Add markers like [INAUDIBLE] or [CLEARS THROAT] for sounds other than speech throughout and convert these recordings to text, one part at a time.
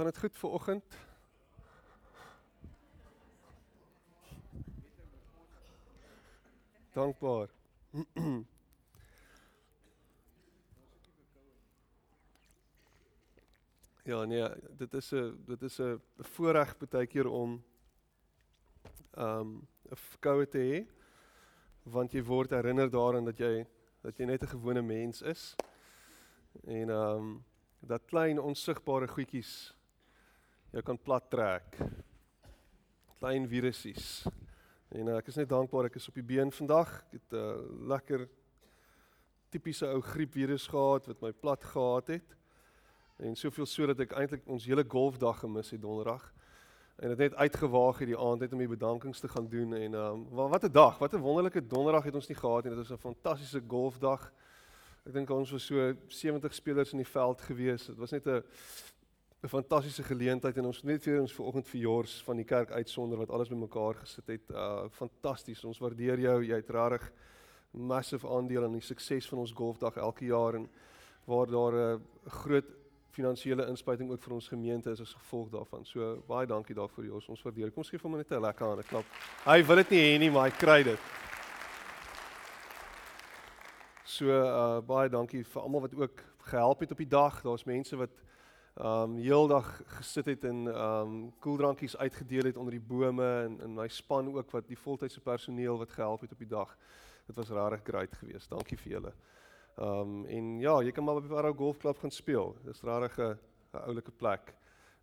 Gaan dit goed vir oggend? Dankbaar. [CLEARS THROAT] Ja nee, dit is 'n dit is 'n voorreg baie keer om um 'n koue te hê want jy word herinner daaraan dat jy dat jy net 'n gewone mens is. En um dat klein onsigbare goedjies jou kan plat trek. Klein virusies. En uh, ek is net dankbaar ek is op die been vandag. Ek het 'n uh, lekker tipiese ou griepvirus gehad wat my plat gehad het. En soveel so dat ek eintlik ons hele golfdag gemis het donderdag. En dit net uitgewaag hierdie aand net om die bedankings te gaan doen en ehm um, wat 'n dag, wat 'n wonderlike donderdag het ons nie gehad nie. Dit was 'n fantastiese golfdag. Ek dink ons was so 70 spelers in die veld gewees. Dit was net 'n 'n fantastiese geleentheid en ons net weer ons vanoggend vir Jors van die kerk uitsonder wat alles bymekaar gesit het. Uh fantasties. Ons waardeer jou. Jy het regtig massive aandeel in die sukses van ons golfdag elke jaar en waar daar 'n groot finansiële inspuiting ook vir ons gemeente is as gevolg daarvan. So baie dankie daarvoor Jors. Ons waardeer. Kom gee hom net 'n lekker hande klap. Hy wil dit nie hê nie, maar hy kry dit. So uh baie dankie vir almal wat ook gehelp het op die dag. Daar's mense wat um heeldag gesit het en um koeldrankies uitgedeel het onder die bome en in my span ook wat die voltydse personeel wat gehelp het op die dag. Dit was regtig great geweest. Dankie vir julle. Um en ja, jy kan maar by Barrow Golfklub gaan speel. Dis regtig 'n oulike plek.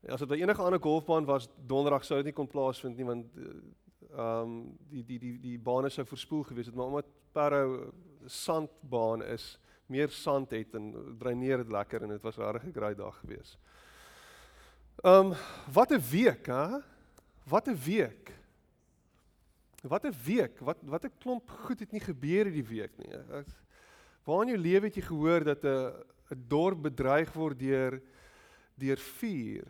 As dit by enige ander golfbaan was, donderdag sou dit nie kon plaasvind nie want um die die die die bane sou verspoel gewees het, maar omdat Barrow sandbaan is, meer sand het en dreineer dit lekker en dit was regtig 'n great dag geweest. Um wat 'n week, hè? Wat 'n week. Wat 'n week. Wat wat 'n klomp goed het nie gebeur hierdie week nie. Waar in jou lewe het jy gehoor dat 'n 'n dorp bedreig word deur deur vuur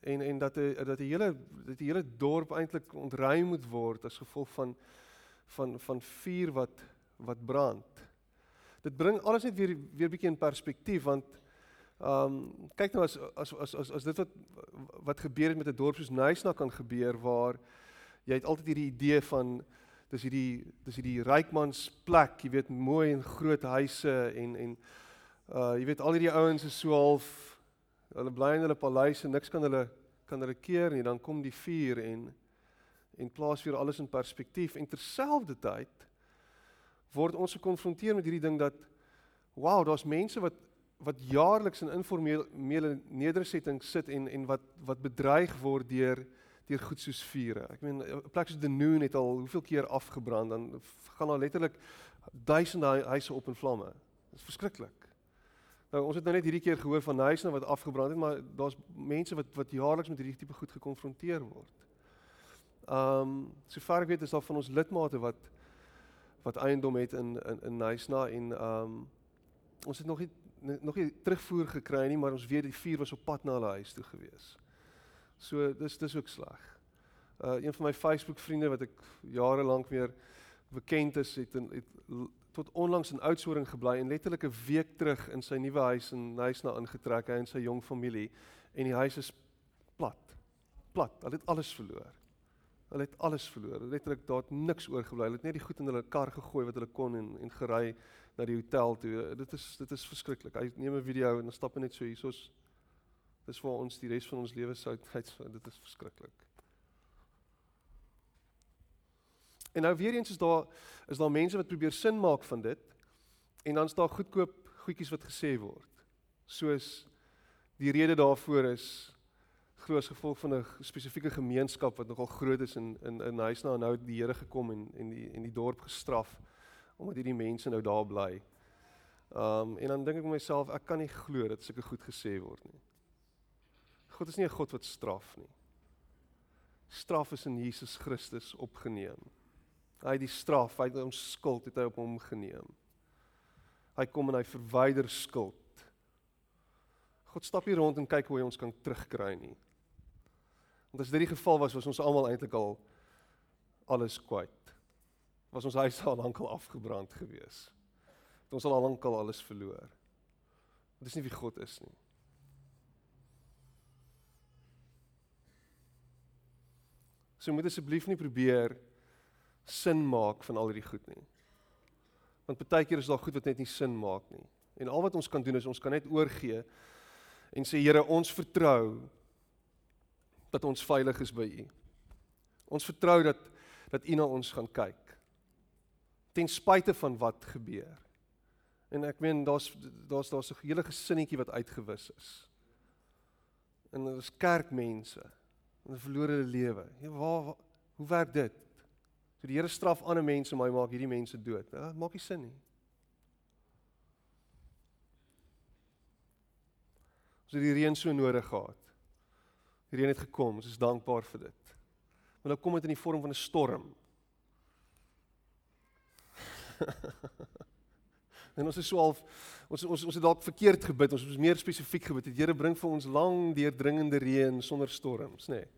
en en dat 'n dat 'n hele dat die hele dorp eintlik ontruim moet word as gevolg van van van vuur wat wat brand dit bring alles net weer weer bietjie in perspektief want ehm um, kyk nou as as as as as dit wat wat gebeur het met 'n dorp soos Nysna kan gebeur waar jy het altyd hierdie idee van dis hierdie dis hierdie rykmans plek, jy weet mooi en groot huise en en uh jy weet al hierdie ouens is so half hulle bly in hulle paleise, niks kan hulle kan hulle keer nie, dan kom die vuur en en plaas weer alles in perspektief. En terselfdertyd word ons gekonfronteer met hierdie ding dat wow, daar's mense wat wat jaarliks in informele nedersettings sit en en wat wat bedreig word deur deur goed soos vure. Ek meen 'n plek soos Denoon het al hoeveel keer afgebrand dan gaan daar letterlik duisende huise op in vlamme. Dit is verskriklik. Nou ons het nou net hierdie keer gehoor van huise wat afgebrand het, maar daar's mense wat wat jaarliks met hierdie tipe goed gekonfronteer word. Ehm um, sover ek weet is daar van ons lidmate wat wat eiendom het in in in Nysna en ehm um, ons het nog nie nog nie terugvoer gekry nie, maar ons weet die vuur was op pad na hulle huis toe gewees. So dis dis ook sleg. Uh een van my Facebook vriende wat ek jare lank weer bekend is het en het tot onlangs in Oudtshoorn gebly en letterlik 'n week terug in sy nuwe huis in Nysna ingetrek hy en sy jong familie en die huis is plat. Plat. Hulle het alles verloor. Hulle het alles verloor. Letterlik daar het niks oorgebly. Hulle het net die goed in hulle kar gegooi wat hulle kon en en gery na die hotel toe. Dit is dit is verskriklik. Hy neem 'n video en dan stap hy net so hiersoos. Dis waar ons die res van ons lewe sou tyd dit is verskriklik. En nou weer eens is daar is daar mense wat probeer sin maak van dit en dan is daar goedkoop goedjies wat gesê word. Soos die rede daarvoor is groot gevolg van 'n spesifieke gemeenskap wat nogal groot is in in in huis na nou die Here gekom en en die en die dorp gestraf omdat hierdie mense nou daar bly. Um en dan dink ek myself ek kan nie glo dat sulke goed gesê word nie. God is nie 'n God wat straf nie. Straf is in Jesus Christus opgeneem. Hy het die straf, hy het ons skuld het hy op hom geneem. Hy kom en hy verwyder skuld. God stap hier rond en kyk hoe hy ons kan terugkry nie. Want as dit die geval was, was ons almal eintlik al alles kwyt. Was ons huis al lankal afgebrand gewees. Het ons al lankal alles verloor. Dit is nie wie God is nie. So moet asseblief nie probeer sin maak van al hierdie goed nie. Want baie keer is daar goed wat net nie sin maak nie. En al wat ons kan doen is ons kan net oorgee en sê Here, ons vertrou dat ons veilig is by U. Ons vertrou dat dat U na ons gaan kyk. Ten spyte van wat gebeur. En ek meen daar's daar's daar's 'n hele gesinnetjie wat uitgewis is. En ons kerkmense en verlore hulle lewe. Ja, waar, waar hoe werk dit? So die Here straf ander mense maar hy maak hierdie mense dood. Ja, maak nie sin nie. Ons het die reën so nodig gehad. Reën het gekom, ons is dankbaar vir dit. Maar nou kom dit in die vorm van 'n storm. [LAUGHS] en ons is so half ons ons ons het dalk verkeerd gebid. Ons moet meer spesifiek gebid. Die Here bring vir ons lang deurdringende reën sonder storms, nê. Nee.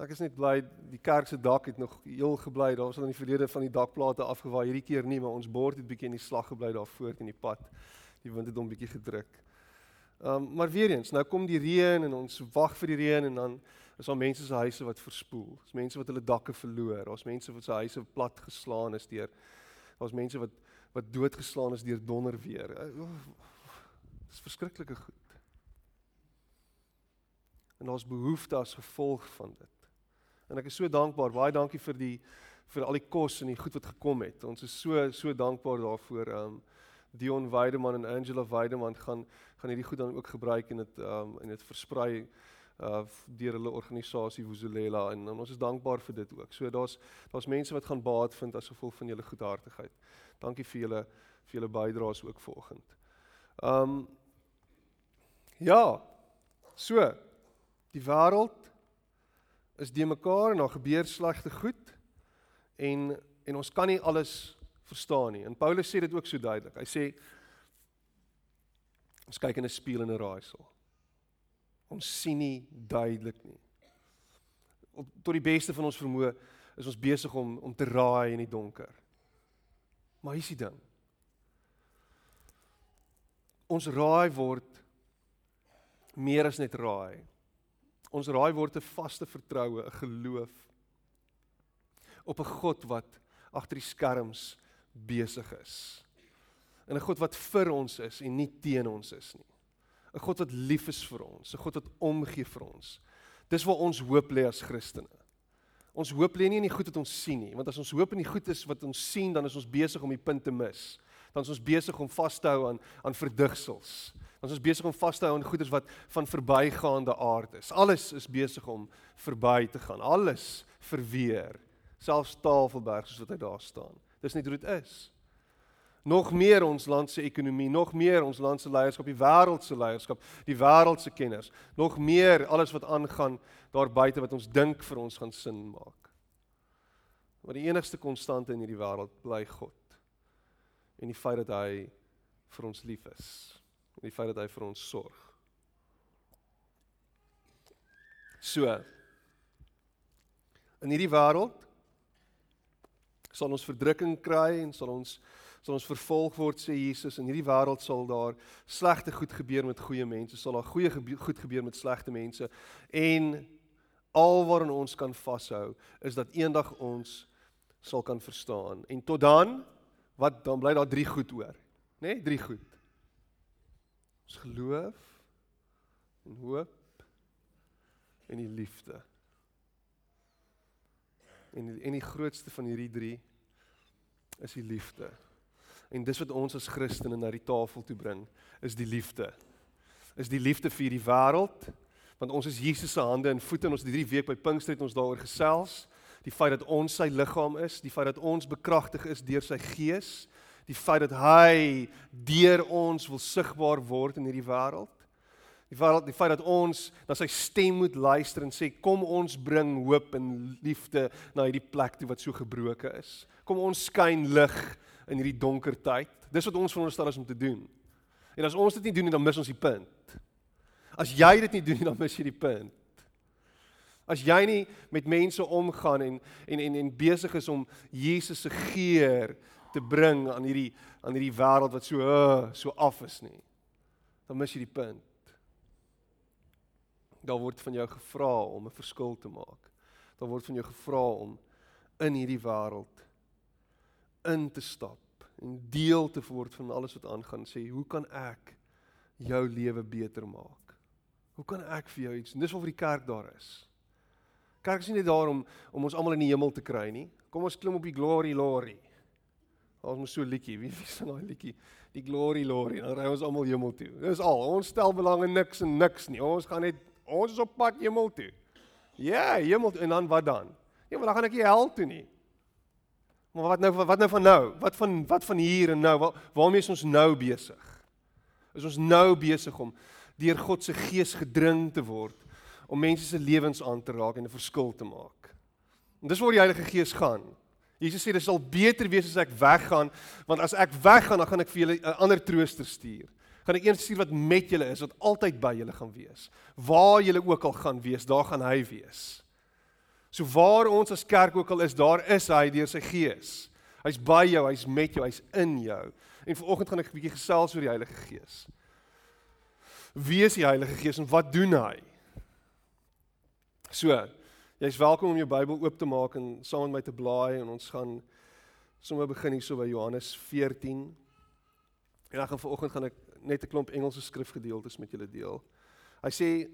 Ek is net bly die kerk se dak het nog heel gebly. Daar was al in die verlede van die dakplate afgewaai. Hierdie keer nie, maar ons bord het bietjie in die slag gebly daar voor in die pad. Die wind het hom bietjie gedruk. Ehm um, maar weer eens, nou kom die reën en ons wag vir die reën en dan is daar mense se huise wat verspoel. Daar's mense wat hulle dakke verloor. Daar's mense wat se huise plat geslaan is deur daar's mense wat wat doodgeslaan is deur donder weer. Dit uh, is verskriklike goed. En daar's behoefte as gevolg van dit. En ek is so dankbaar. Baie dankie vir die vir al die kos en die goed wat gekom het. Ons is so so dankbaar daarvoor. Um Dion Weideman en Angela Weideman gaan gaan hierdie goed dan ook gebruik en dit um en dit versprei uh deur hulle organisasie Vuzulela en, en ons is dankbaar vir dit ook. So daar's daar's mense wat gaan baat vind as gevolg van julle goedhartigheid. Dankie vir julle vir julle bydraes ook vanoggend. Um ja. So die wêreld is die mekaar en daar gebeur slegte goed en en ons kan nie alles verstaan nie. En Paulus sê dit ook so duidelik. Hy sê ons kyk in 'n spieël en 'n raaisel. Ons sien nie duidelik nie. Op tot die beste van ons vermoë is ons besig om om te raai in die donker. Maar hier is die ding. Ons raai word meer as net raai. Ons raai word 'n vaste vertroue, 'n geloof op 'n God wat agter die skerms besig is. En 'n God wat vir ons is en nie teen ons is nie. 'n God wat lief is vir ons, 'n God wat omgee vir ons. Dis waar ons hoop lê as Christene. Ons hoop lê nie in die goed wat ons sien nie, want as ons hoop in die goed is wat ons sien, dan is ons besig om die punt te mis. Dan is ons besig om vas te hou aan aan verdigsels. Ons is besig om vas te hou aan goederes wat van verbygaande aard is. Alles is besig om verby te gaan. Alles verweer. Selfs Tafelberg soos wat hy daar staan. Dis net hoe dit is. Nog meer ons land se ekonomie, nog meer ons land se leierskap, die wêreld se leierskap, die wêreld se kenners, nog meer alles wat aangaan daar buite wat ons dink vir ons gaan sin maak. Maar die enigste konstante in hierdie wêreld bly God. En die feit dat hy vir ons lief is en die feit dat hy vir ons sorg. So in hierdie wêreld sal ons verdrukking kry en sal ons sal ons vervolg word sê Jesus in hierdie wêreld sal daar slegte goed gebeur met goeie mense sal daar goeie gebe goed gebeur met slegte mense en al waaraan ons kan vashou is dat eendag ons sal kan verstaan en tot dan wat dan bly daar drie goed oor nê nee? drie goed Ons geloof en hoop en die liefde. En die, en die grootste van hierdie drie is die liefde. En dis wat ons as Christene na die tafel toe bring, is die liefde. Is die liefde vir die wêreld, want ons is Jesus se hande en voete en ons het hierdie week by Pinkster het ons daaroor gesels, die feit dat ons sy liggaam is, die feit dat ons bekragtig is deur sy gees, die feit dat hy deur ons wil sigbaar word in hierdie wêreld. Die feit die feit dat ons na sy stem moet luister en sê kom ons bring hoop en liefde na hierdie plek toe wat so gebroken is. Kom ons skyn lig in hierdie donker tyd. Dis wat ons veronderstel is om te doen. En as ons dit nie doen nie dan mis ons die punt. As jy dit nie doen nie dan mis jy die punt. As jy nie met mense omgaan en en en, en besig is om Jesus se geur te bring aan hierdie aan hierdie wêreld wat so uh, so af is nie. Dan mis jy die punt. Daar word van jou gevra om 'n verskil te maak. Daar word van jou gevra om in hierdie wêreld in te stap en deel te word van alles wat aangaan. Sê, hoe kan ek jou lewe beter maak? Hoe kan ek vir jou iets? Dis waarvoor die kerk daar is. Kerk is nie net daar om om ons almal in die hemel te kry nie. Kom ons klim op die glory lorry. Ons moet so liedjie, wie wie sing daai liedjie? Die glory lorry. Dan ry ons almal hemel toe. Dis al. Ons stel belang in niks en niks nie. Ons gaan net ons is op pad hemel toe. Ja, hemel toe en dan wat dan? Ja, maar dan gaan ek nie hel toe nie. Maar wat nou wat nou van nou? Wat van wat van hier en nou? Waar, waarmee is ons nou besig? Is ons nou besig om deur God se gees gedring te word om mense se lewens aan te raak en 'n verskil te maak? En dis waar die Heilige Gees gaan. Jesus sê dit sal beter wees as ek weggaan, want as ek weggaan, dan gaan ek vir julle 'n ander trooster stuur. Gaan ek een stuur wat met julle is, wat altyd by julle gaan wees. Waar julle ook al gaan wees, daar gaan hy wees. So waar ons as kerk ook al is, daar is hy deur sy gees. Hy's by jou, hy's met jou, hy's in jou. En vanoggend gaan ek 'n bietjie gesels oor die Heilige Gees. Wie is die Heilige Gees en wat doen hy? So, jy's welkom om jou Bybel oop te maak en saam met my te blaai en ons gaan sommer begin hier so by Johannes 14. En dan gaan vanoggend gaan ek net 'n klomp Engelse skrifgedeeltes met julle deel. Hy sê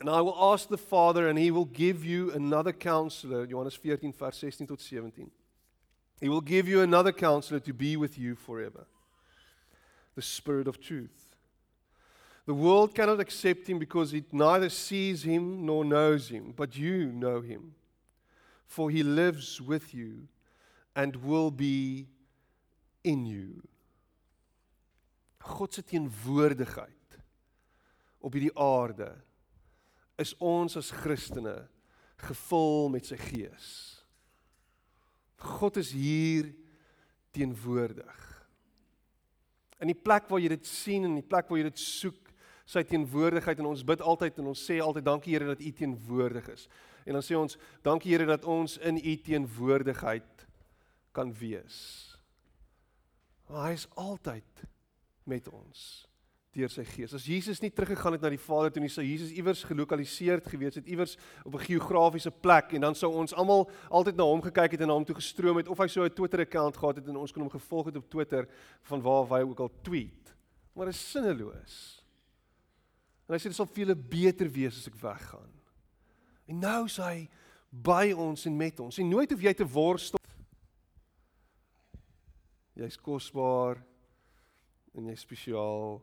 And I will ask the Father, and he will give you another counselor. Johannes 14, vers 16 tot 17. He will give you another counselor to be with you forever. The Spirit of truth. The world cannot accept him because it neither sees him nor knows him, but you know him. For he lives with you and will be in you. God se teenwoordigheid op hierdie aarde is ons as Christene gevul met sy gees. God is hier teenwoordig. In die plek waar jy dit sien en die plek waar jy dit soek, sy teenwoordigheid en ons bid altyd en ons sê altyd dankie Here dat U teenwoordig is. En dan sê ons dankie Here dat ons in U teenwoordigheid kan wees. Maar hy is altyd met ons deur sy gees. As Jesus nie teruggegaan het na die Vader toe nie, sou Jesus iewers gelokaliseerd gewees het, iewers op 'n geografiese plek en dan sou ons almal altyd na hom gekyk het en na hom toe gestroom het of hy so 'n Twitter-account gehad het en ons kon hom gevolg het op Twitter van waar hy ook al tweet. Maar dit is sinneloos. En hy sê dit sal vir julle beter wees as ek weggaan. En nou is hy by ons en met ons. En nooit hoef jy te worstel. Jy's kosbaar en jy's spesiaal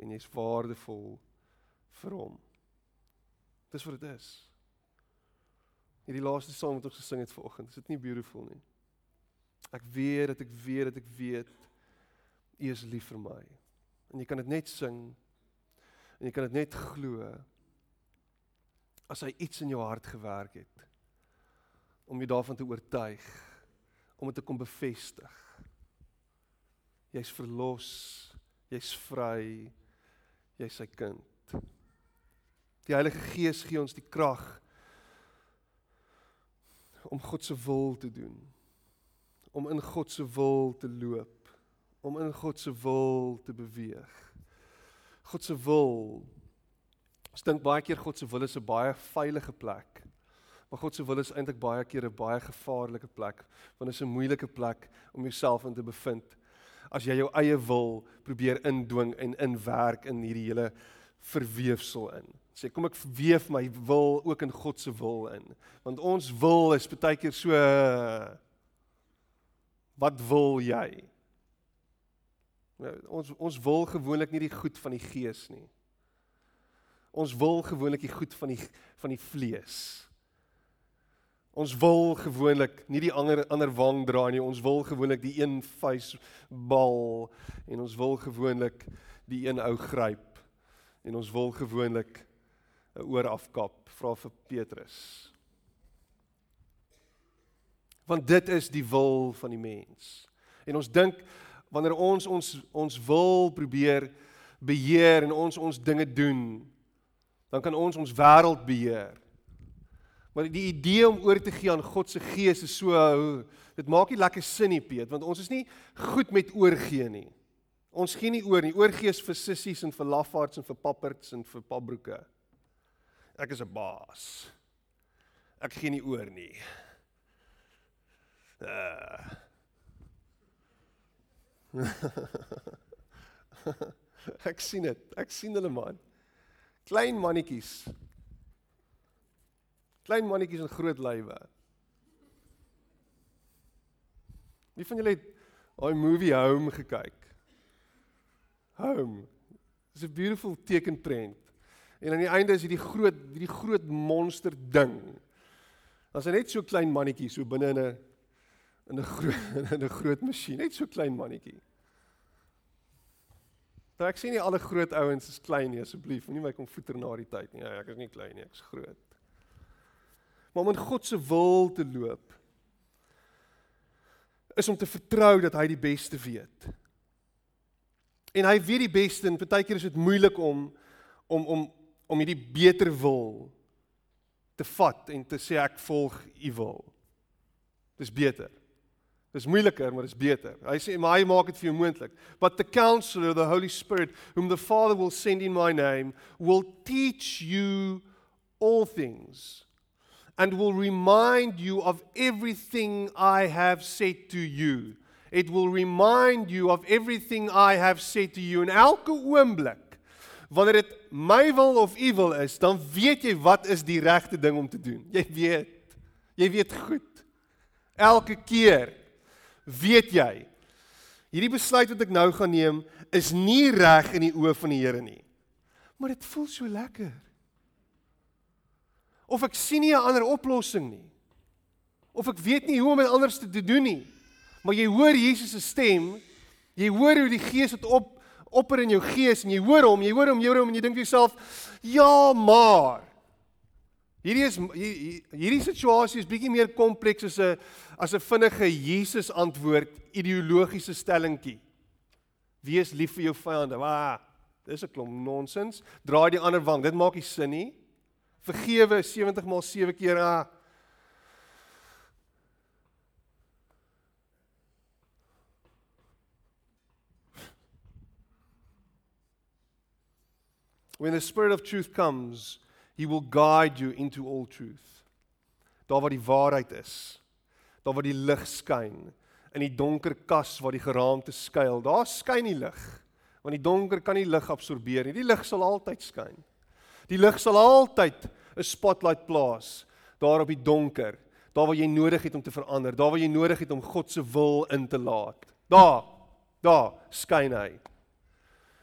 en jy's waardevol vir hom. Dis wat dit is. Hierdie laaste sang wat ons gesing het vanoggend, is dit nie beautiful nie? Ek weet dat ek weet dat ek weet U is lief vir my. En jy kan dit net sing en jy kan dit net glo as hy iets in jou hart gewerk het om jou daarvan te oortuig om dit te kom bevestig. Jy's verlos, jy's vry, jy's sy kind. Die Heilige Gees gee ons die krag om God se wil te doen. Om in God se wil te loop, om in God se wil te beweeg. God se wil. Ons dink baie keer God se wil is 'n baie veilige plek. Maar God se wil is eintlik baie keer 'n baie gevaarlike plek, want dit is 'n moeilike plek om jouself in te bevind as jy jou eie wil probeer indwing en inwerk in hierdie hele verweefsel in. Sê kom ek weef my wil ook in God se wil in. Want ons wil is baie keer so wat wil jy? Nou, ons ons wil gewoonlik nie die goed van die gees nie. Ons wil gewoonlik die goed van die van die vlees. Ons wil gewoonlik nie die ander ander wang dra nie. Ons wil gewoonlik die een vuis bal en ons wil gewoonlik die een ou gryp en ons wil gewoonlik 'n oor afkap, vra vir Petrus. Want dit is die wil van die mens. En ons dink wanneer ons ons ons wil probeer beheer en ons ons dinge doen, dan kan ons ons wêreld beheer. Maar die idee om oor te gee aan God se gees is so dit maak nie lekker sin nie Piet want ons is nie goed met oorgee nie. Ons gee nie oor nie. Oorgee is vir sissies en vir lafaards en vir papperts en vir papbroeke. Ek is 'n baas. Ek gee nie oor nie. Uh. [LAUGHS] ek sien dit. Ek sien hulle man. Klein mannetjies. Klein mannetjies in groot lywe. Wie van julle het daai movie Home gekyk? Home. It's a beautiful tekenprent. En aan die einde is hierdie groot hierdie groot monster ding. As hy net so klein mannetjie so binne in 'n in 'n groot [LAUGHS] in 'n groot masjien, net so klein mannetjie. Nou ek sien nie alle groot ouens is klein nie asseblief, moenie my kom voeter na die tyd nie. Ja, ek is nie klein nie, ek's groot. Maar om in God se wil te loop is om te vertrou dat hy die beste weet. En hy weet die beste en partykeer is dit moeilik om om om om hierdie beter wil te vat en te sê ek volg u wil. Dis beter. Dis moeiliker, maar dis beter. Hy sê maar hy maak dit vir jou moontlik. But the counselor, the Holy Spirit, whom the Father will send in my name, will teach you all things and will remind you of everything I have said to you. It will remind you of everything I have said to you. En elke oomblik wanneer dit my wil of u wil is, dan weet jy wat is die regte ding om te doen. Jy weet. Jy weet goed. Elke keer weet jy hierdie besluit wat ek nou gaan neem is nie reg in die oë van die Here nie. Maar dit voel so lekker. Of ek sien nie 'n ander oplossing nie. Of ek weet nie hoe om dit anders te doen nie. Maar jy hoor Jesus se stem. Jy hoor hoe die Gees dit op opper in jou gees en jy hoor hom, jy hoor hom, jy hoor hom en jy dink vir jouself, "Ja, maar." Hierdie is hierdie situasie is bietjie meer kompleks as 'n as 'n vinnige Jesus antwoord ideologiese stellingkie. Wees lief vir jou vyande. Wa, dis 'n klomp nonsens. Draai die ander wang. Dit maak nie sin nie. Vergewe 70 maal 7 keer. Ah. When the spirit of truth comes, He will guide you into all truth. Daar waar die waarheid is. Daar waar die lig skyn in die donker kas waar die geraamte skuil. Daar skyn die lig. Want die donker kan nie lig absorbeer nie. Die lig sal altyd skyn. Die lig sal altyd 'n spotlight plaas daar op die donker. Daar waar jy nodig het om te verander, daar waar jy nodig het om God se wil in te laat. Daar, daar skyn hy.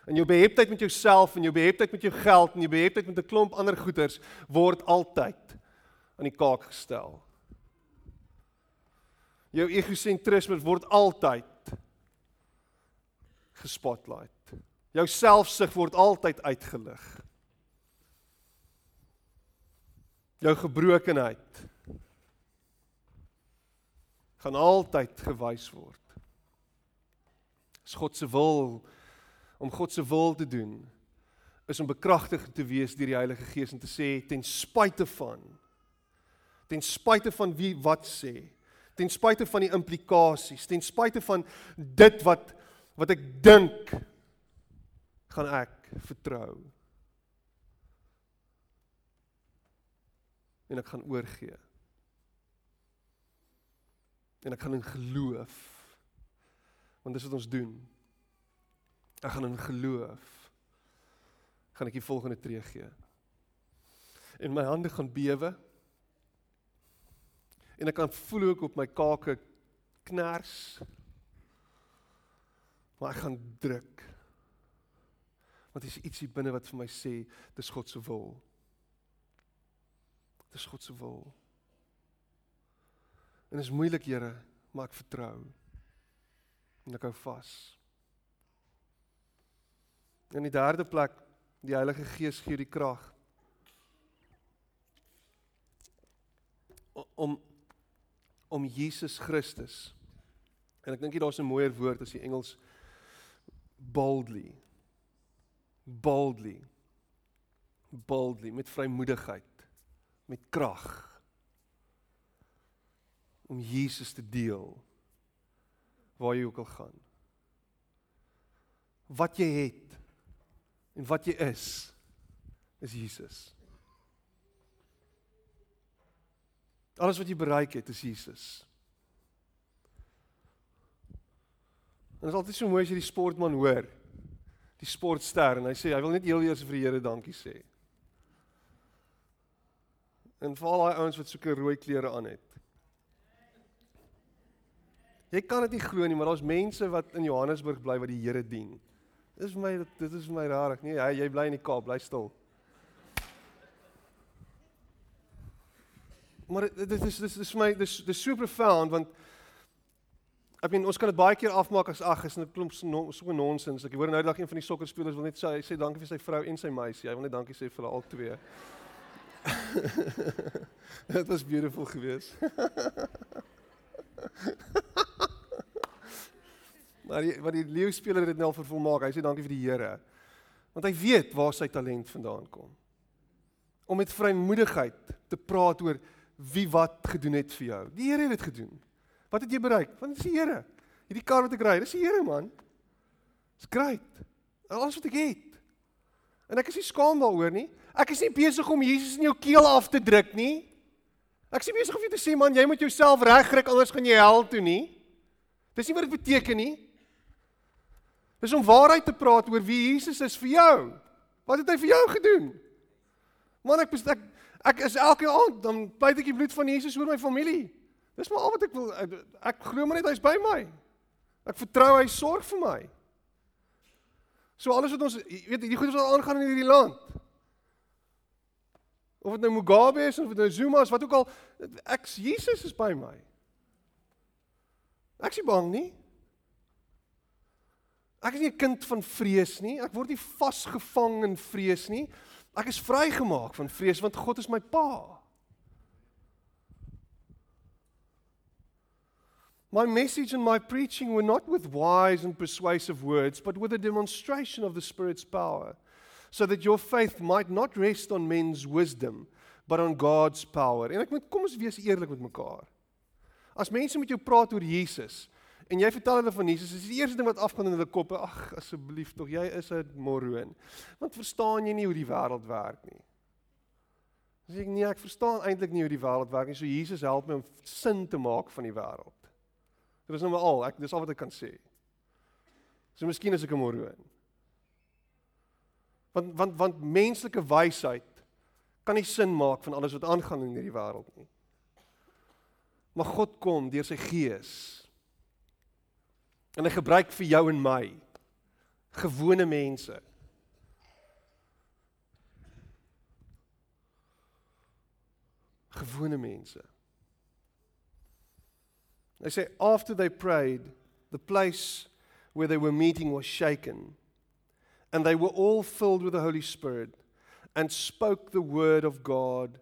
En jou beheptheid met jouself en jou beheptheid met jou geld en jou beheptheid met 'n klomp ander goederes word altyd aan die kaak gestel. Jou egosentrisme word altyd gespotlight. Jou selfsug word altyd uitgelig. Jou gebrokenheid gaan altyd gewys word. Is God se wil om God se wil te doen is om bekragtig te wees deur die Heilige Gees en te sê ten spyte van ten spyte van wie wat sê ten spyte van die implikasies ten spyte van dit wat wat ek dink gaan ek vertrou en ek gaan oorgee en ek gaan in geloof want dis wat ons doen Ek gaan in geloof gaan ek die volgende tree gee. En my hande gaan bewe. En ek kan voel ook op my kake knars. Maar ek gaan druk. Want dis ietsie binne wat vir my sê dis God se wil. Dis God se wil. En is moeilik, Here, maar ek vertrou. En ek hou vas. In die derde plek, die Heilige Gees gee die krag om om Jesus Christus. En ek dink jy daar's 'n mooier woord as die Engels boldly. Boldly. Boldly met vrymoedigheid, met krag om Jesus te deel waar jy ook al gaan. wat jy het en wat jy is is Jesus. Alles wat jy bereik het is Jesus. En dit is altyd so mooi as jy die sportman hoor. Die sportster en hy sê hy wil net heel eers vir die Here dankie sê. En vir al daai ouens wat soeke rooi klere aan het. Jy kan dit nie glo nie, maar daar's mense wat in Johannesburg bly wat die Here dien. Dis vir my dit is vir my rarig. Nee, hy, jy bly in die Kaap, bly stil. Maar dit is dis dis vir my dis dis so profound want ek meen ons kan dit baie keer afmaak as ag is 'n klomp so nonsens. Ek hoor nou dag een van die sokkerspelers wil net sê hy sê dankie vir sy vrou en sy meisie. Hy wil net dankie sê vir al twee. [LAUGHS] Dit was beautiful geweest. [LAUGHS] maar die, wat die leeu speler dit nou vir volmaak. Hy sê dankie vir die Here. Want hy weet waar sy talent vandaan kom. Om met vrymoedigheid te praat oor wie wat gedoen het vir jou. Die Here het dit gedoen. Wat het jy bereik? Want dis die Here. Hierdie kar wat ek ry, dis die Here man. Dis great. Alles wat ek het. En ek is nie skaam daaroor nie. Ek is nie besig om Jesus in jou keel af te druk nie. Ek is nie besig om vir jou te sê man, jy moet jouself regkry anders gaan jy hel toe nie. Dis nie wat dit beteken nie. Dis om waarheid te praat oor wie Jesus is vir jou. Wat het hy vir jou gedoen? Man ek ek, ek is elke aand dan pleit ek die bloed van Jesus oor my familie. Dis maar al wat ek wil ek, ek glo maar net hy's by my. Ek vertrou hy sorg vir my. So alles wat ons weet hierdie goed wat aangaan in hierdie land. Of dit nou Mugabe is of dit nou Zuma is, wat ook al ek Jesus is by my. Ek is nie bang nie. Ek is nie 'n kind van vrees nie. Ek word nie vasgevang in vrees nie. Ek is vrygemaak van vrees want God is my pa. My message and my preaching were not with wise and persuasive words, but with a demonstration of the Spirit's power, so that your faith might not rest on men's wisdom, but on God's power. En ek moet kom ons wees eerlik met mekaar. As mense met jou praat oor Jesus, En jy vertel hulle van Jesus. Dis die eerste ding wat afgaan in hulle koppe. Ag, asseblief tog, jy is 'n moroon. Want verstaan jy nie hoe die wêreld werk nie? Dis ek nee, ek verstaan eintlik nie hoe die wêreld werk nie. So Jesus help my om sin te maak van die wêreld. Dit is nou maar al. Ek dis al wat ek kan sê. So miskien is ek 'n moroon. Want want want menslike wysheid kan nie sin maak van alles wat aangaan in hierdie wêreld nie. Maar God kom deur sy gees En hy gebruik vir jou en my gewone mense. Gewone mense. They say after they prayed, the place where they were meeting was shaken, and they were all filled with the Holy Spirit and spoke the word of God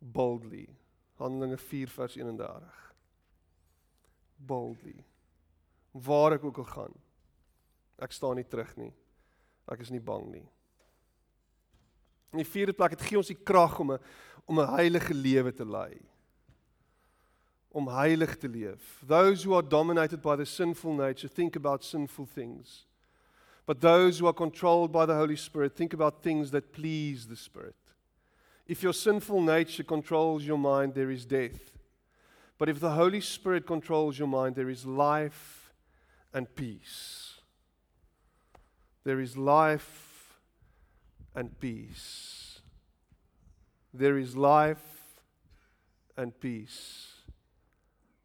boldly. Handelinge 4 vers 31. Boldly waar ek ook al gaan. Ek staan nie terug nie. Ek is nie bang nie. In die vierde plek het gee ons die krag om 'n om 'n heilige lewe te lei. Om heilig te leef. Those who are dominated by the sinful nature think about sinful things. But those who are controlled by the Holy Spirit think about things that please the Spirit. If your sinful nature controls your mind, there is death. But if the Holy Spirit controls your mind, there is life and peace. There is life and peace. There is life and peace.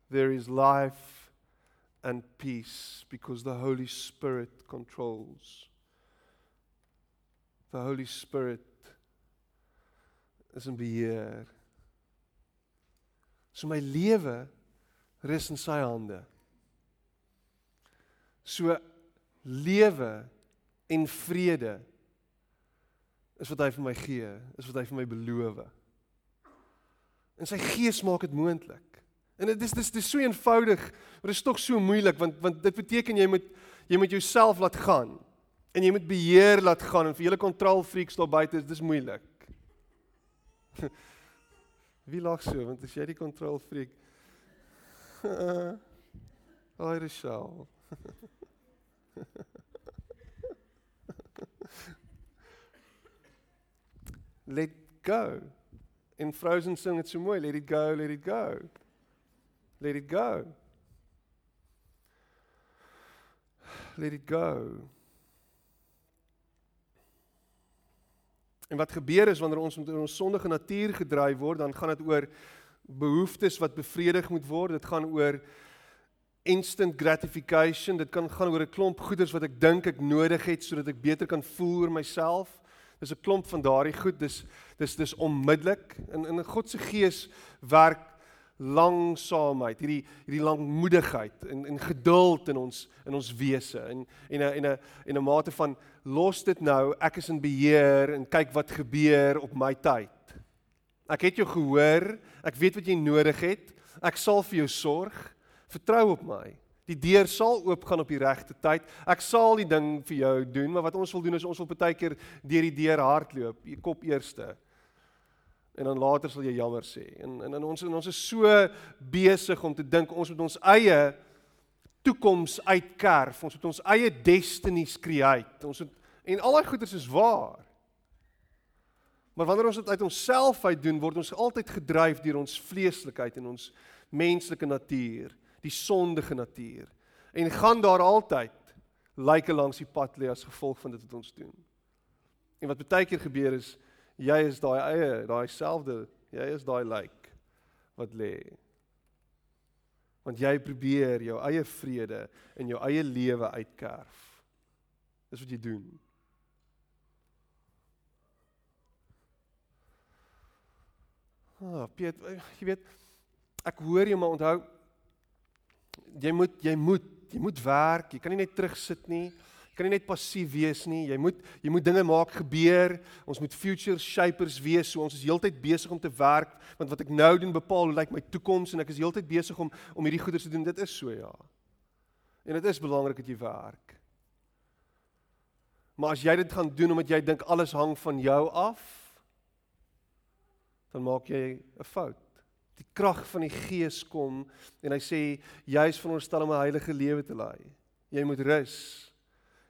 There is life and peace because the Holy Spirit controls. The Holy Spirit is in beheer. So my lewe rus in sy hande. So lewe en vrede is wat hy vir my gee, is wat hy vir my beloof. En sy gees maak dit moontlik. En dit is dis dis so eenvoudig, maar dit is tog so moeilik want want dit beteken jy moet jy moet jouself laat gaan en jy moet beheer laat gaan en vir julle kontrol freaks daar buite is dis moeilik. [LAUGHS] Wie lag so want as jy die kontrol freak Ai [LAUGHS] Rachel. [LAUGHS] let go. En Frozen sing dit so mooi, let it go, let it go. Let it go. Let it go. En wat gebeur is wanneer ons met ons sondige natuur gedryf word, dan gaan dit oor behoeftes wat bevredig moet word. Dit gaan oor instant gratification. Dit kan gaan oor 'n klomp goeders wat ek dink ek nodig het sodat ek beter kan voel oor myself. Dis 'n klomp van daardie goed. Dis dis dis onmiddellik. In in God se gees werk langsaamheid, hierdie hierdie langmoedigheid en en geduld in ons in ons wese en en 'n en 'n en 'n mate van los dit nou, ek is in beheer en kyk wat gebeur op my tyd. Ek het jou gehoor, ek weet wat jy nodig het. Ek sal vir jou sorg. Vertrou op my. Die deur sal oopgaan op die regte tyd. Ek sal die ding vir jou doen, maar wat ons wil doen is ons wil baie keer deur die deur hardloop, kop eerste. En dan later sal jy jammer sê. En en, en ons en ons is so besig om te dink ons moet ons eie toekoms uitkerf. Ons moet ons eie destinies create. Ons moet en al daai goeders is waar. Maar wanneer ons dit uit onsself uit doen, word ons altyd gedryf deur ons vleeslikheid en ons menslike natuur die sondige natuur en gaan daar altyd lyke langs die pad lê as gevolg van dit wat ons doen. En wat baie keer gebeur is jy is daai eie, daai selfde, jy is daai lyk wat lê. Want jy probeer jou eie vrede in jou eie lewe uitkerf. Dis wat jy doen. Ah, Piet, jy weet ek hoor jy maar onthou jy moet jy moet jy moet werk. Jy kan nie net terugsit nie. Kan nie net passief wees nie. Jy moet jy moet dinge maak gebeur. Ons moet future shapers wees. So ons is heeltyd besig om te werk want wat ek nou doen bepaal hoe lyk my toekoms en ek is heeltyd besig om om hierdie goeders te doen. Dit is so ja. En dit is belangrik dat jy werk. Maar as jy dit gaan doen omdat jy dink alles hang van jou af, dan maak jy 'n fout die krag van die gees kom en hy sê jy is veronderstel om 'n heilige lewe te lei. Jy moet rus.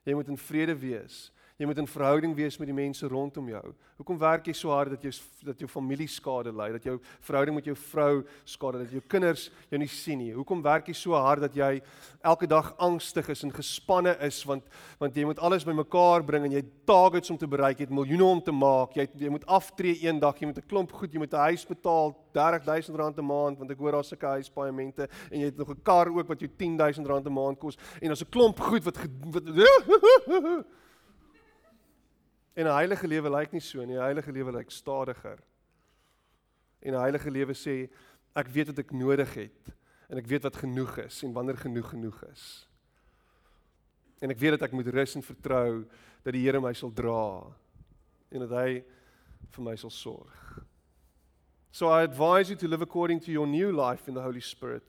Jy moet in vrede wees. Jy moet in verhouding wees met die mense rondom jou. Hoekom werk jy so hard dat jou dat jou familie skade ly, dat jou verhouding met jou vrou skade, dat jou kinders jou nie sien nie? Hoekom werk jy so hard dat jy elke dag angstig is en gespanne is want want jy moet alles bymekaar bring en jy het targets om te bereik, jy het miljoene om te maak, jy het, jy moet aftree eendag, jy moet 'n klomp goed, jy moet 'n huis betaal, R30000 'n maand want ek hoor daar's sulke huispaaiemente en jy het nog 'n kar ook wat jou R10000 'n maand kos en daar's 'n klomp goed wat, wat [LAUGHS] En 'n heilige lewe lyk nie so nie. 'n Heilige lewe lyk stadiger. En 'n heilige lewe sê ek weet wat ek nodig het en ek weet wat genoeg is en wanneer genoeg genoeg is. En ek weet dat ek moet rus en vertrou dat die Here my sal dra en dat hy vir my sal sorg. So I advise you to live according to your new life in the Holy Spirit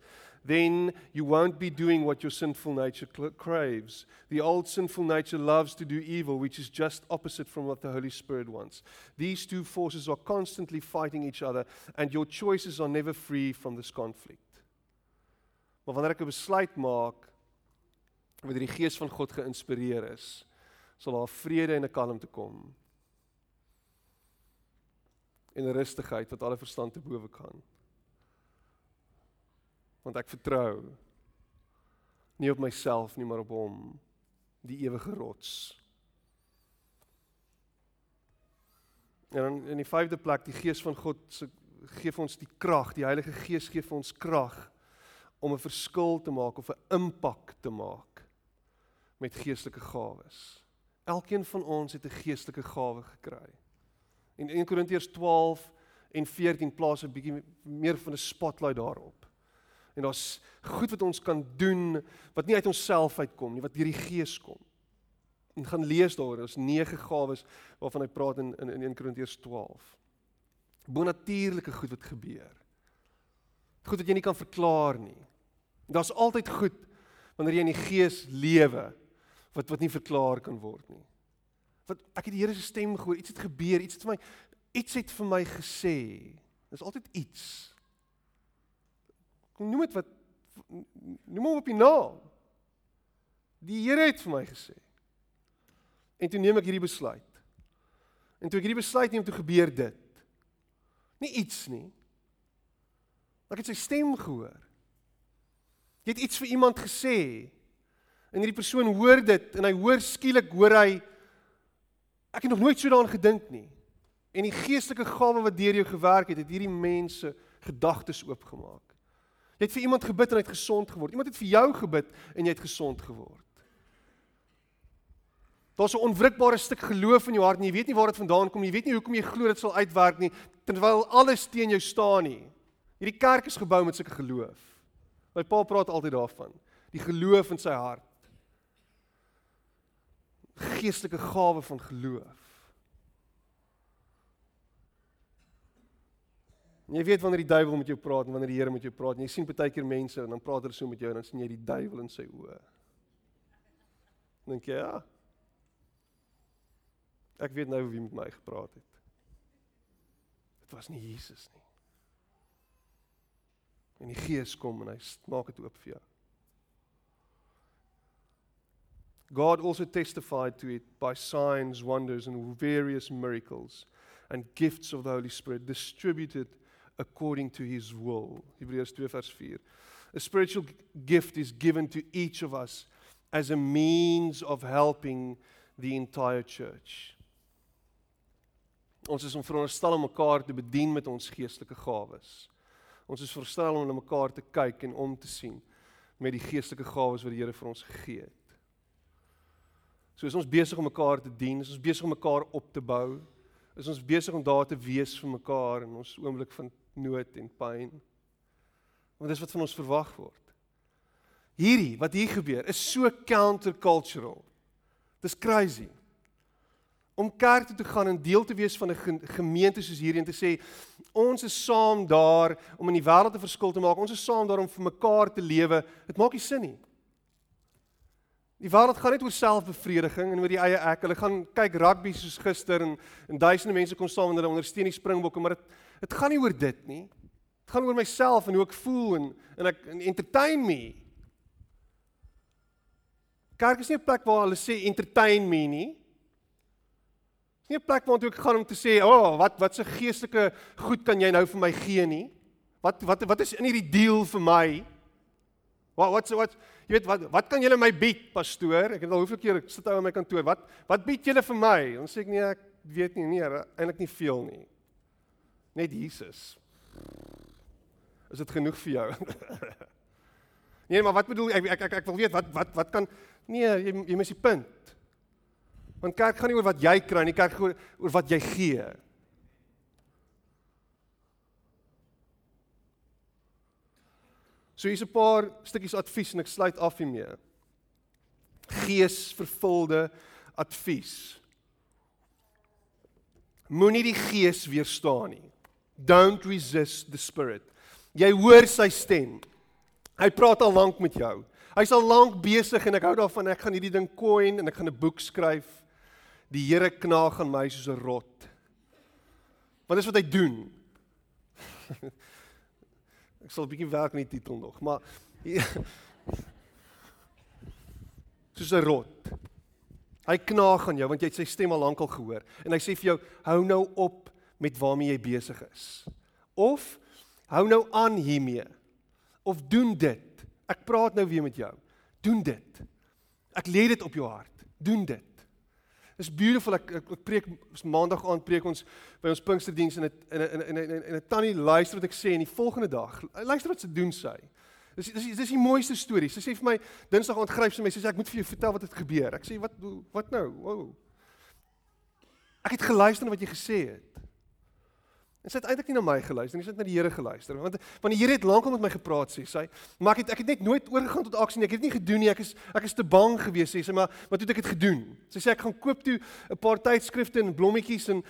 then you won't be doing what your sinful nature craves. The old sinful nature loves to do evil, which is just opposite from what the Holy Spirit wants. These two forces are constantly fighting each other, and your choices are never free from this conflict. Maar wanneer ek 'n besluit maak wat deur die gees van God geïnspireer is, sal daar vrede en 'n kalmte kom. En 'n rustigheid wat alle verstand te bowe kan want ek vertrou nie op myself nie maar op hom die ewige rots. En dan in die vyfde plek die gees van God se gee vir ons die krag die Heilige Gees gee vir ons krag om 'n verskil te maak of 'n impak te maak met geestelike gawes. Elkeen van ons het 'n geestelike gawe gekry. En 1 Korintiërs 12 en 14 plaas 'n bietjie meer van 'n spotlight daarop En daar's goed wat ons kan doen wat nie uit onsself uitkom nie, wat deur die Gees kom. En gaan lees daaroor, daar's nege gawes waarvan hy praat in in, in 1 Korintiërs 12. Bonatuurlike goed wat gebeur. Goed wat jy nie kan verklaar nie. Daar's altyd goed wanneer jy in die Gees lewe wat wat nie verklaar kan word nie. Wat ek het die Here se stem gehoor, iets het gebeur, iets het vir my iets het vir my gesê. Daar's altyd iets. Kom noem dit wat noem hom op die naam. Die Here het vir my gesê. En toe neem ek hierdie besluit. En toe ek hierdie besluit neem, toe gebeur dit. Nie iets nie. Ek het sy stem gehoor. Jy het iets vir iemand gesê. En hierdie persoon hoor dit en hy hoor skielik hoor hy ek het nog nooit so daaraan gedink nie. En die geestelike gawe wat deur jou gewerk het, het hierdie mense gedagtes oopgemaak. Jy het vir iemand gebid en hy het gesond geword. Iemand het vir jou gebid en jy het gesond geword. Daar's 'n onwrikbare stuk geloof in jou hart en jy weet nie waar dit vandaan kom nie. Jy weet nie hoekom jy glo dit sal uitwerk nie terwyl alles teen jou staan nie. Hierdie kerk is gebou met sulke geloof. My pa praat altyd daarvan. Die geloof in sy hart. Geestelike gawe van geloof. En jy weet wanneer die duiwel met jou praat en wanneer die Here met jou praat. En jy sien baie keer mense en dan praat hulle so met jou en dan sien jy die duiwel in sy oë. Dink jy ja? Ek weet nou wie met my gepraat het. Dit was nie Jesus nie. En die Gees kom en hy maak dit oop vir jou. God also testified to it by signs, wonders and various miracles and gifts of the Holy Spirit distributed according to his will. Hebreërs 2 vers 4. A spiritual gift is given to each of us as a means of helping the entire church. Ons is om veronderstel om mekaar te bedien met ons geestelike gawes. Ons is veronderstel om na mekaar te kyk en om te sien met die geestelike gawes wat die Here vir ons gegee het. So is ons besig om mekaar te dien, is ons besig om mekaar op te bou, is ons besig om daar te wees vir mekaar in ons oomblik van nood en pyn. Want dis wat van ons verwag word. Hierdie wat hier gebeur is so countercultural. Dis crazy om kerk toe te gaan en deel te wees van 'n gemeente soos hierdie en te sê ons is saam daar om in die wêreld 'n verskil te maak. Ons is saam daar om vir mekaar te lewe. Dit maak nie sin nie. Die wêreld gaan net oor selfbevrediging en oor die eie ek. Hulle gaan kyk rugby soos gister en en duisende mense kom saam en hulle ondersteun die Springbokke, maar dit dit gaan nie oor dit nie. Dit gaan oor myself en hoe ek voel en en ek en entertain me. Kerk is nie 'n plek waar hulle sê entertain me nie nie 'n plek waartoe ek gaan om te sê, "O, oh, wat wat se geestelike goed kan jy nou vir my gee nie? Wat wat wat is in hierdie deal vir my? Wat wat wat jy weet wat wat kan julle my bied, pastoor? Ek het al hoeveel keer sit hy in my kantoor. Wat wat bied julle vir my? Dan sê ek nee, ek weet nie, nee, eintlik nie veel nie. Net Jesus. Is dit genoeg vir jou? [LAUGHS] nee, maar wat bedoel ek ek ek, ek wil weet wat wat wat kan nee, jy jy mis die punt. Want kerk gaan nie oor wat jy kry nie, kerk gaan oor wat jy gee. So hier's 'n paar stukkies advies en ek sluit af hiermee. Geesvervulde advies. Moenie die gees weerstaan nie. Don't resist the spirit. Jy hoor sy stem. Hy praat al lank met jou. Hy's al lank besig en ek hou daarvan ek gaan hierdie ding coin en ek gaan 'n boek skryf. Die Here knaag aan my soos 'n rot. Wat is wat hy doen? [LAUGHS] Ek sal 'n bietjie werk aan die titel nog, maar [LAUGHS] soos 'n rot. Hy knaag aan jou want jy het sy stem al lankal gehoor en hy sê vir jou hou nou op met waarmee jy besig is. Of hou nou aan hiermee. Of doen dit. Ek praat nou weer met jou. Doen dit. Ek lê dit op jou hart. Doen dit. It's beautiful. Ek ek, ek preek maandag aand preek ons by ons Pinksterdiens en 'n en 'n en 'n 'n tannie luister wat ek sê en die volgende dag luister wat sy doen sy. Dis dis dis die mooiste storie. Sy sê vir my Dinsdag aand gryp sy my sê ek moet vir jou vertel wat het gebeur. Ek sê wat wat nou? Wow. Ek het geluister na wat jy gesê het. En sy het eintlik nie na my geluister nie, sy het na die Here geluister. Want want die Here het lankal met my gepraat sê sy, maar ek het ek het net nooit oorgegaan tot aksie nie. Ek het dit nie gedoen nie. Ek is ek is te bang geweest sê sy, maar wat het ek dit gedoen? Sy sê ek gaan koop toe 'n paar tydskrifte en blommetjies en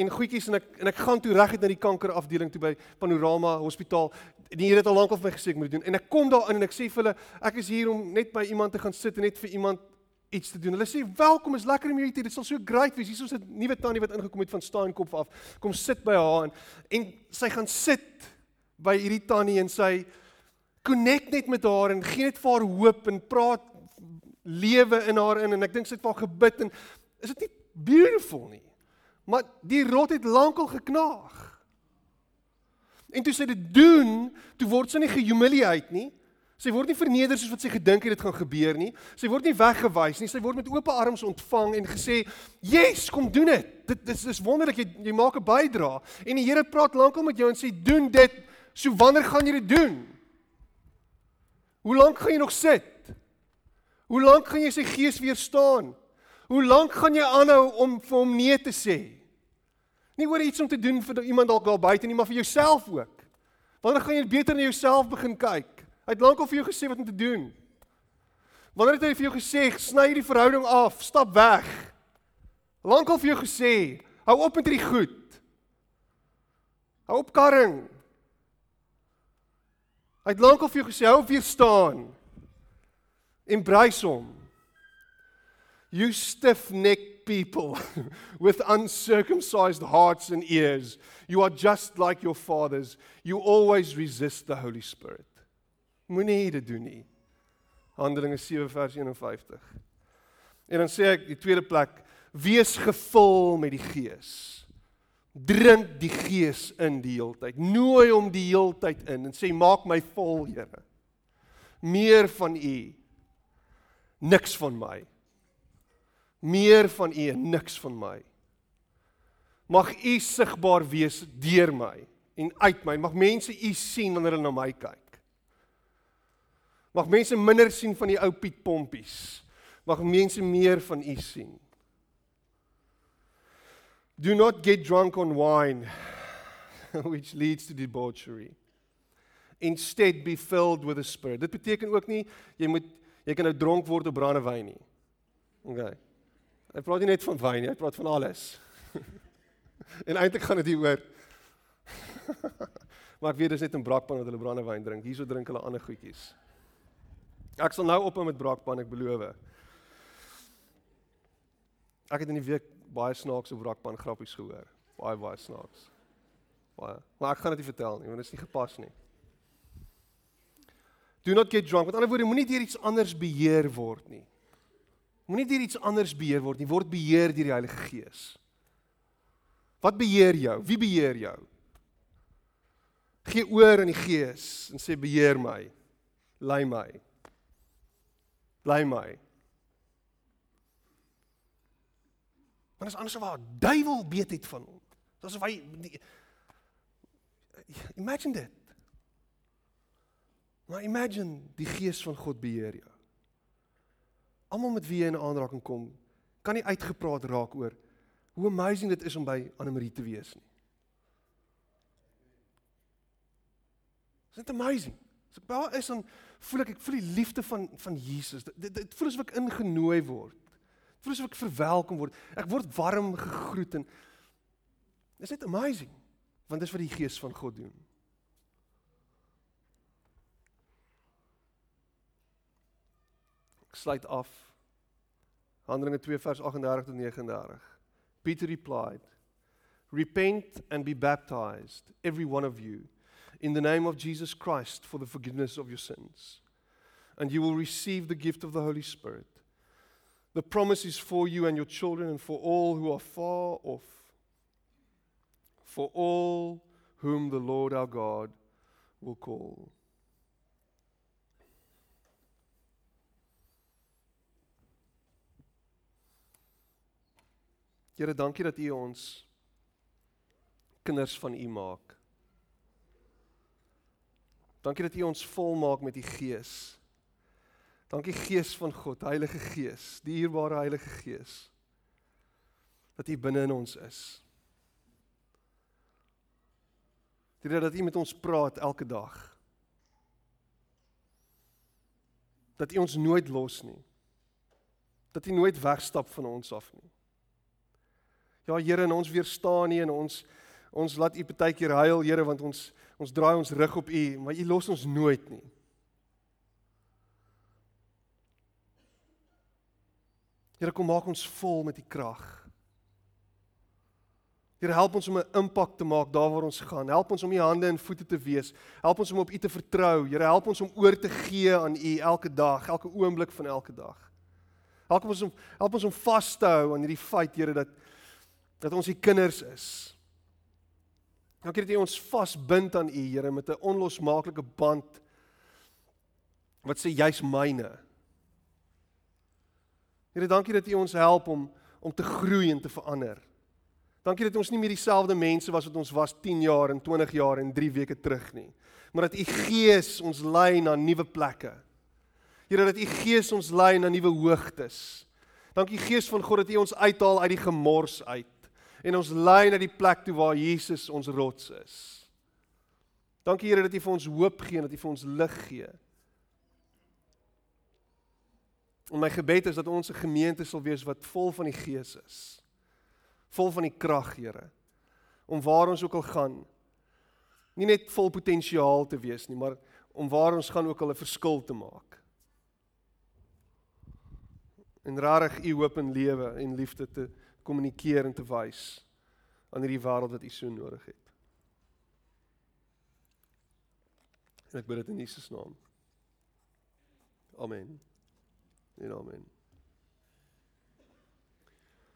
en goedjies en ek en ek gaan toe reguit na die kankerafdeling toe by Panorama Hospitaal. Die Here het al lankal vir my gesê ek moet doen. En ek kom daar in en ek sê vir hulle, ek is hier om net by iemand te gaan sit en net vir iemand iets te doen. Hulle sê welkom, is lekker om jou hier. Dit sal so great wees. Hier is 'n nuwe tannie wat ingekom het van Staankop af. Kom sit by haar en, en sy gaan sit by hierdie tannie en sy connect net met haar en gee net vir haar hoop en praat lewe in haar in en ek dink sy het vir haar gebid en is dit nie beautiful nie? Maar die rot het lankal geknaag. En toe sy dit doen, toe word sy nie gehumiliate nie. Sy word nie verneder soos wat sy gedink het dit gaan gebeur nie. Sy word nie weggewys nie. Sy word met oop arms ontvang en gesê, "Yes, kom doen dit. Dit dis is wonderlik jy jy maak 'n bydrae." En die Here praat lankal met jou en sê, "Doen dit. So wanneer gaan jy dit doen? Hoe lank gaan jy nog sit? Hoe lank gaan jy sy gees weerstaan? Hoe lank gaan jy aanhou om vir hom nee te sê?" Nie oor iets om te doen vir iemand dalk daar buite nie, maar vir jouself ook. Wanneer gaan jy beter na jouself begin kyk? Hy het lankal vir jou gesê wat om te doen. Wanneer het hy vir jou gesê sny die verhouding af, stap weg? Lankal vir jou gesê, hou op met hierdie goed. Hou op karring. Hy het lankal vir jou gesê hou op weer staan. Embrace hom. You stiff-necked people [LAUGHS] with uncircumcised hearts and ears, you are just like your fathers. You always resist the Holy Spirit. Moenie dit doen nie. Handelinge 7 vers 51. En dan sê ek die tweede plek, wees gevul met die Gees. Drink die Gees in die heeltyd. Nooi hom die heeltyd in en sê maak my vol, Here. Meer van U. Niks van my. Meer van U en niks van my. Mag U sigbaar wees deur my en uit my. Mag mense U sien wanneer hulle na my kyk. Mag mense minder sien van die ou Piet Pompies. Mag mense meer van U sien. Do not get drunk on wine [LAUGHS] which leads to debauchery. Instead be filled with the spirit. Dit beteken ook nie jy moet jy kan nou dronk word op brandewyn nie. Okay. Hy praat nie net van wyn nie, hy praat van alles. [LAUGHS] en eintlik gaan dit hier oor [LAUGHS] Maar ek weet dis net 'n brakpan wat hulle brandewyn drink. Hierso drink hulle ander goedjies. Ek sal nou ophou met braakpan, ek beloof. Ek het in die week baie snaakse braakpan grappies gehoor. Baie baie snaaks. Baie. Maar ek gaan dit nie vertel nie, want dit is nie gepas nie. Do not get drunk. Met ander woorde, moenie deur iets anders beheer word nie. Moenie deur iets anders beheer word nie. Word beheer deur die Heilige Gees. Wat beheer jou? Wie beheer jou? Gee oor aan die Gees en sê beheer my. Lei my. Bly my. Want is anders of waar duiwel weet het van hom. Dit is of hy die, Imagine dit. Maar imagine die gees van God beheer jou. Almal met wie jy in aanraking kom, kan nie uitgepraat raak oor hoe amazing dit is om by Anne-Marie te wees nie. Is dit amazing? As ek daar is dan voel ek ek voel die liefde van van Jesus. Dit dit voel asof ek ingenooi word. Dit voel asof ek verwelkom word. Ek word warm gegroet en Is dit amazing? Want dis wat die gees van God doen. Ek sluit af. Handelinge 2 vers 38 tot 39. Peter replied, "Repent and be baptized, every one of you." In the name of Jesus Christ for the forgiveness of your sins. And you will receive the gift of the Holy Spirit. The promise is for you and your children and for all who are far off, for all whom the Lord our God will call. Here, dankie dat U ons kinders van U maak. Dankie dat U ons volmaak met die Gees. Dankie Gees van God, Heilige Gees, die dierbare Heilige Gees. Dat U binne in ons is. Here dat U met ons praat elke dag. Dat U ons nooit los nie. Dat U nooit wegstap van ons af nie. Ja Here, en ons weerstaan nie en ons ons laat U baie keer huil, Here, want ons Ons draai ons rug op U, maar U los ons nooit nie. Here kom maak ons vol met U krag. Here help ons om 'n impak te maak daar waar ons gaan. Help ons om U hande en voete te wees. Help ons om op U te vertrou. Here help ons om oor te gee aan U elke dag, elke oomblik van elke dag. Help ons om help ons om vas te hou aan hierdie feit, Here, dat Dat ons U kinders is. Dankie dat U ons vasbind aan U, Here, met 'n onlosmaaklike band wat sê jy's myne. Here, dankie dat U ons help om om te groei en te verander. Dankie dat ons nie meer dieselfde mense was wat ons was 10 jaar en 20 jaar en 3 weke terug nie, maar dat U Gees ons lei na nuwe plekke. Here, dat U Gees ons lei na nuwe hoogtes. Dankie Gees van God dat U ons uithaal uit die gemors uit en ons lei na die plek toe waar Jesus ons rots is. Dankie Here dat U vir ons hoop gee en dat U vir ons lig gee. En my gebed is dat ons 'n gemeente sal wees wat vol van die Gees is. Vol van die krag, Here. Om waar ons ook al gaan, nie net vol potensiaal te wees nie, maar om waar ons gaan ook al 'n verskil te maak. En rarig u hoop en lewe en liefde te kommunikeer en te wys aan hierdie wêreld wat u so nodig het. En ek bid dit in Jesus naam. Amen. En amen.